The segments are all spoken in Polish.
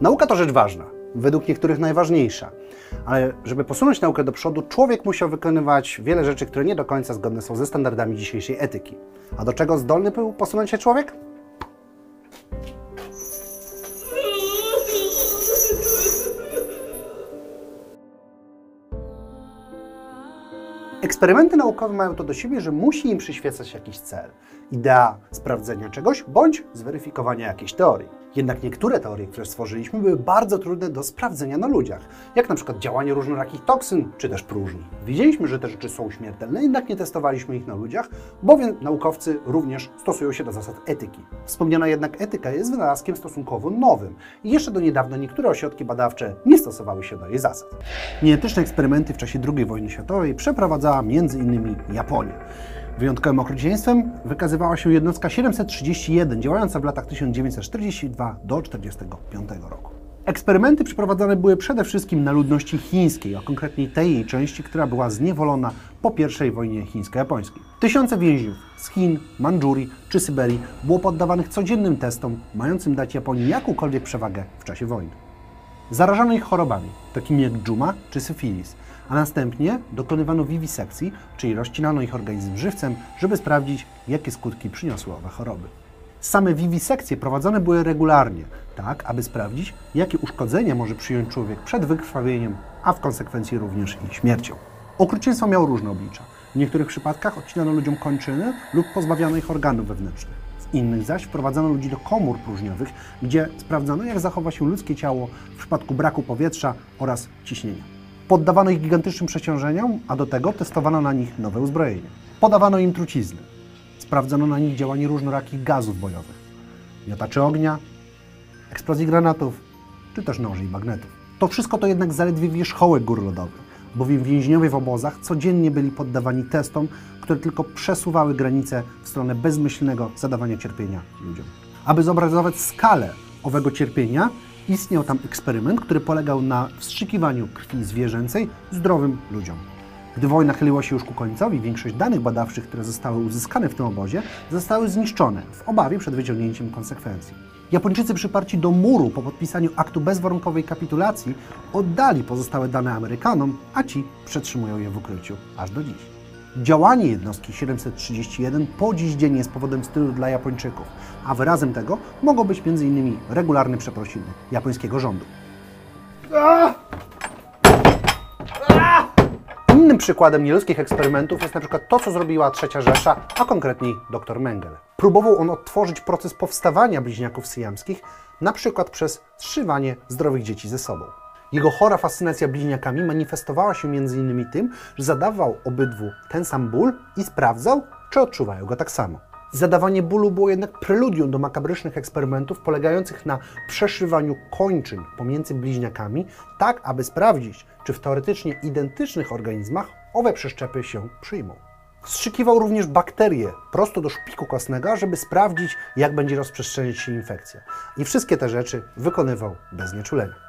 Nauka to rzecz ważna, według niektórych najważniejsza. Ale żeby posunąć naukę do przodu, człowiek musiał wykonywać wiele rzeczy, które nie do końca zgodne są ze standardami dzisiejszej etyki. A do czego zdolny był posunąć się człowiek? Eksperymenty naukowe mają to do siebie, że musi im przyświecać jakiś cel, idea sprawdzenia czegoś bądź zweryfikowania jakiejś teorii. Jednak niektóre teorie, które stworzyliśmy, były bardzo trudne do sprawdzenia na ludziach, jak na przykład działanie różnorakich toksyn czy też próżni. Wiedzieliśmy, że te rzeczy są śmiertelne, jednak nie testowaliśmy ich na ludziach, bowiem naukowcy również stosują się do zasad etyki. Wspomniana jednak etyka jest wynalazkiem stosunkowo nowym i jeszcze do niedawna niektóre ośrodki badawcze nie stosowały się do jej zasad. Nieetyczne eksperymenty w czasie II wojny światowej przeprowadzała m.in. Japonia. Wyjątkowym okrucieństwem wykazywała się jednostka 731, działająca w latach 1942 do 1945 roku. Eksperymenty przeprowadzane były przede wszystkim na ludności chińskiej, a konkretniej tej jej części, która była zniewolona po I wojnie chińsko-japońskiej. Tysiące więźniów z Chin, Mandżurii czy Syberii było poddawanych codziennym testom, mającym dać Japonii jakąkolwiek przewagę w czasie wojny. Zarażano ich chorobami, takimi jak dżuma czy syfilis, a następnie dokonywano wiwisekcji, czyli rozcinano ich organizm żywcem, żeby sprawdzić, jakie skutki przyniosły owe choroby. Same wiwisekcje prowadzone były regularnie, tak aby sprawdzić, jakie uszkodzenia może przyjąć człowiek przed wykrwawieniem, a w konsekwencji również i śmiercią. Okrucieństwo miało różne oblicza. W niektórych przypadkach odcinano ludziom kończyny lub pozbawiano ich organów wewnętrznych. W innych zaś wprowadzono ludzi do komór próżniowych, gdzie sprawdzano, jak zachowa się ludzkie ciało w przypadku braku powietrza oraz ciśnienia. Poddawano ich gigantycznym przeciążeniom, a do tego testowano na nich nowe uzbrojenie. Podawano im trucizny. Sprawdzano na nich działanie różnorakich gazów bojowych, miotaczy ognia, eksplozji granatów, czy też noży i magnetów. To wszystko to jednak zaledwie wierzchołek gór lodowych, bowiem więźniowie w obozach codziennie byli poddawani testom, które tylko przesuwały granice w stronę bezmyślnego zadawania cierpienia ludziom. Aby zobrazować skalę owego cierpienia, istniał tam eksperyment, który polegał na wstrzykiwaniu krwi zwierzęcej zdrowym ludziom. Gdy wojna chyliła się już ku końcowi, większość danych badawczych, które zostały uzyskane w tym obozie, zostały zniszczone w obawie przed wyciągnięciem konsekwencji. Japończycy przyparci do muru po podpisaniu aktu bezwarunkowej kapitulacji oddali pozostałe dane Amerykanom, a ci przetrzymują je w ukryciu aż do dziś. Działanie jednostki 731 po dziś dzień jest powodem wstydu dla Japończyków, a wyrazem tego mogą być m.in. regularne przeprosiny japońskiego rządu. Innym przykładem nieludzkich eksperymentów jest na przykład to, co zrobiła trzecia Rzesza, a konkretniej dr Mengele. Próbował on odtworzyć proces powstawania bliźniaków syjamskich, na przykład przez zszywanie zdrowych dzieci ze sobą. Jego chora fascynacja bliźniakami manifestowała się m.in. tym, że zadawał obydwu ten sam ból i sprawdzał, czy odczuwają go tak samo. Zadawanie bólu było jednak preludium do makabrycznych eksperymentów polegających na przeszywaniu kończyn pomiędzy bliźniakami, tak aby sprawdzić, czy w teoretycznie identycznych organizmach owe przeszczepy się przyjmą. Wstrzykiwał również bakterie prosto do szpiku kostnego, żeby sprawdzić, jak będzie rozprzestrzeniać się infekcja. I wszystkie te rzeczy wykonywał bez nieczulenia.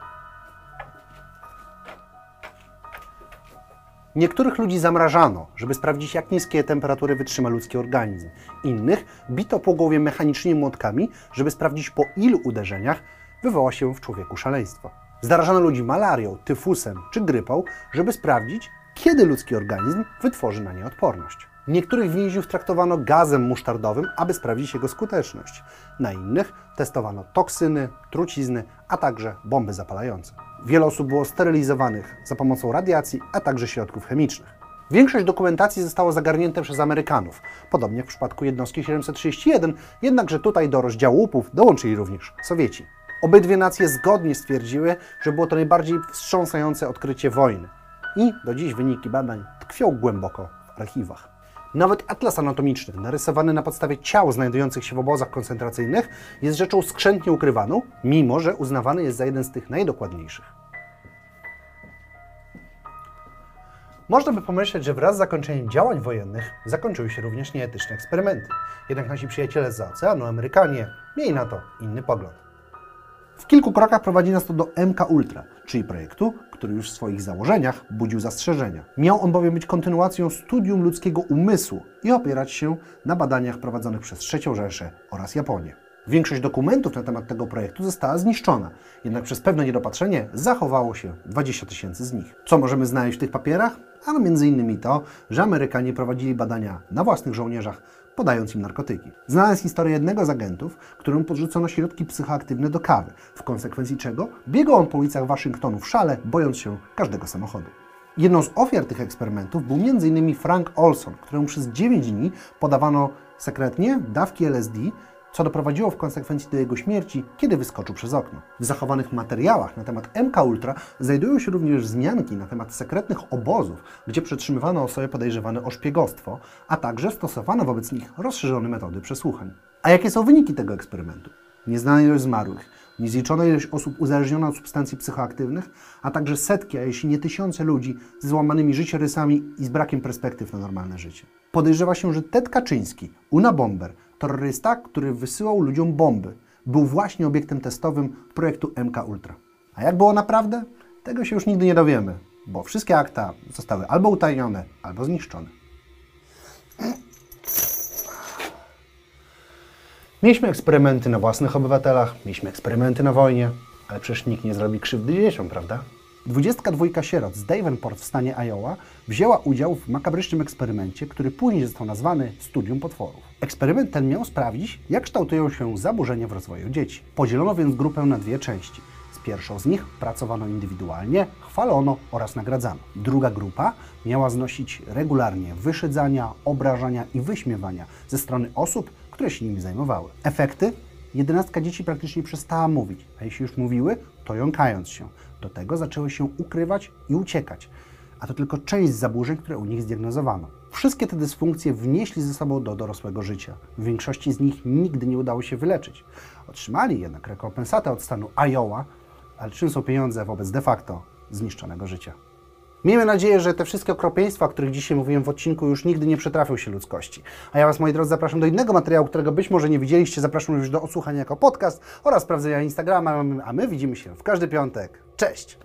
Niektórych ludzi zamrażano, żeby sprawdzić, jak niskie temperatury wytrzyma ludzki organizm. Innych bito po głowie mechanicznymi młotkami, żeby sprawdzić, po ilu uderzeniach wywoła się w człowieku szaleństwo. Zarażano ludzi malarią, tyfusem czy grypą, żeby sprawdzić, kiedy ludzki organizm wytworzy na nie odporność. Niektórych więźniów traktowano gazem musztardowym, aby sprawdzić jego skuteczność. Na innych testowano toksyny, trucizny, a także bomby zapalające. Wiele osób było sterylizowanych za pomocą radiacji, a także środków chemicznych. Większość dokumentacji zostało zagarnięte przez Amerykanów, podobnie jak w przypadku jednostki 731, jednakże tutaj do rozdziału łupów dołączyli również Sowieci. Obydwie nacje zgodnie stwierdziły, że było to najbardziej wstrząsające odkrycie wojny. I do dziś wyniki badań tkwią głęboko w archiwach. Nawet atlas anatomiczny, narysowany na podstawie ciał znajdujących się w obozach koncentracyjnych, jest rzeczą skrzętnie ukrywaną, mimo że uznawany jest za jeden z tych najdokładniejszych. Można by pomyśleć, że wraz z zakończeniem działań wojennych zakończyły się również nieetyczne eksperymenty. Jednak nasi przyjaciele z oceanu, Amerykanie, mieli na to inny pogląd. W kilku krokach prowadzi nas to do MK Ultra, czyli projektu, który już w swoich założeniach budził zastrzeżenia. Miał on bowiem być kontynuacją studium ludzkiego umysłu i opierać się na badaniach prowadzonych przez III Rzeszę oraz Japonię. Większość dokumentów na temat tego projektu została zniszczona, jednak przez pewne niedopatrzenie zachowało się 20 tysięcy z nich. Co możemy znaleźć w tych papierach? Między innymi to, że Amerykanie prowadzili badania na własnych żołnierzach, podając im narkotyki. Znalazł historię jednego z agentów, któremu podrzucono środki psychoaktywne do kawy, w konsekwencji czego biegał on po ulicach Waszyngtonu w szale, bojąc się każdego samochodu. Jedną z ofiar tych eksperymentów był m.in. Frank Olson, któremu przez 9 dni podawano sekretnie dawki LSD, co doprowadziło w konsekwencji do jego śmierci, kiedy wyskoczył przez okno. W zachowanych materiałach na temat MK Ultra znajdują się również wzmianki na temat sekretnych obozów, gdzie przetrzymywano osoby podejrzewane o szpiegostwo, a także stosowano wobec nich rozszerzone metody przesłuchań. A jakie są wyniki tego eksperymentu? Nieznana ilość zmarłych, niezliczona ilość osób uzależnionych od substancji psychoaktywnych, a także setki, a jeśli nie tysiące ludzi z złamanymi życiorysami i z brakiem perspektyw na normalne życie. Podejrzewa się, że Ted Kaczyński, Una Bomber, terrorysta, który wysyłał ludziom bomby, był właśnie obiektem testowym projektu MK Ultra. A jak było naprawdę? Tego się już nigdy nie dowiemy, bo wszystkie akta zostały albo utajnione, albo zniszczone. Mieliśmy eksperymenty na własnych obywatelach, mieliśmy eksperymenty na wojnie, ale przecież nikt nie zrobi krzywdy dzieciom, prawda? 22 sierot z Davenport w stanie Iowa wzięła udział w makabrycznym eksperymencie, który później został nazwany Studium Potworów. Eksperyment ten miał sprawdzić, jak kształtują się zaburzenia w rozwoju dzieci. Podzielono więc grupę na dwie części. Z pierwszą z nich pracowano indywidualnie, chwalono oraz nagradzano. Druga grupa miała znosić regularnie wyszydzania, obrażania i wyśmiewania ze strony osób, które się nimi zajmowały. Efekty? Jedenastka dzieci praktycznie przestała mówić, a jeśli już mówiły, to jąkając się. Do tego zaczęły się ukrywać i uciekać. A to tylko część zaburzeń, które u nich zdiagnozowano. Wszystkie te dysfunkcje wnieśli ze sobą do dorosłego życia. W większości z nich nigdy nie udało się wyleczyć. Otrzymali jednak rekompensatę od stanu Iowa, ale czym są pieniądze wobec de facto zniszczonego życia? Miejmy nadzieję, że te wszystkie okropieństwa, o których dzisiaj mówiłem w odcinku, już nigdy nie przytrafią się ludzkości. A ja Was, moi drodzy, zapraszam do innego materiału, którego być może nie widzieliście. Zapraszam już do odsłuchania jako podcast oraz sprawdzenia Instagrama, a my widzimy się w każdy piątek. Cześć!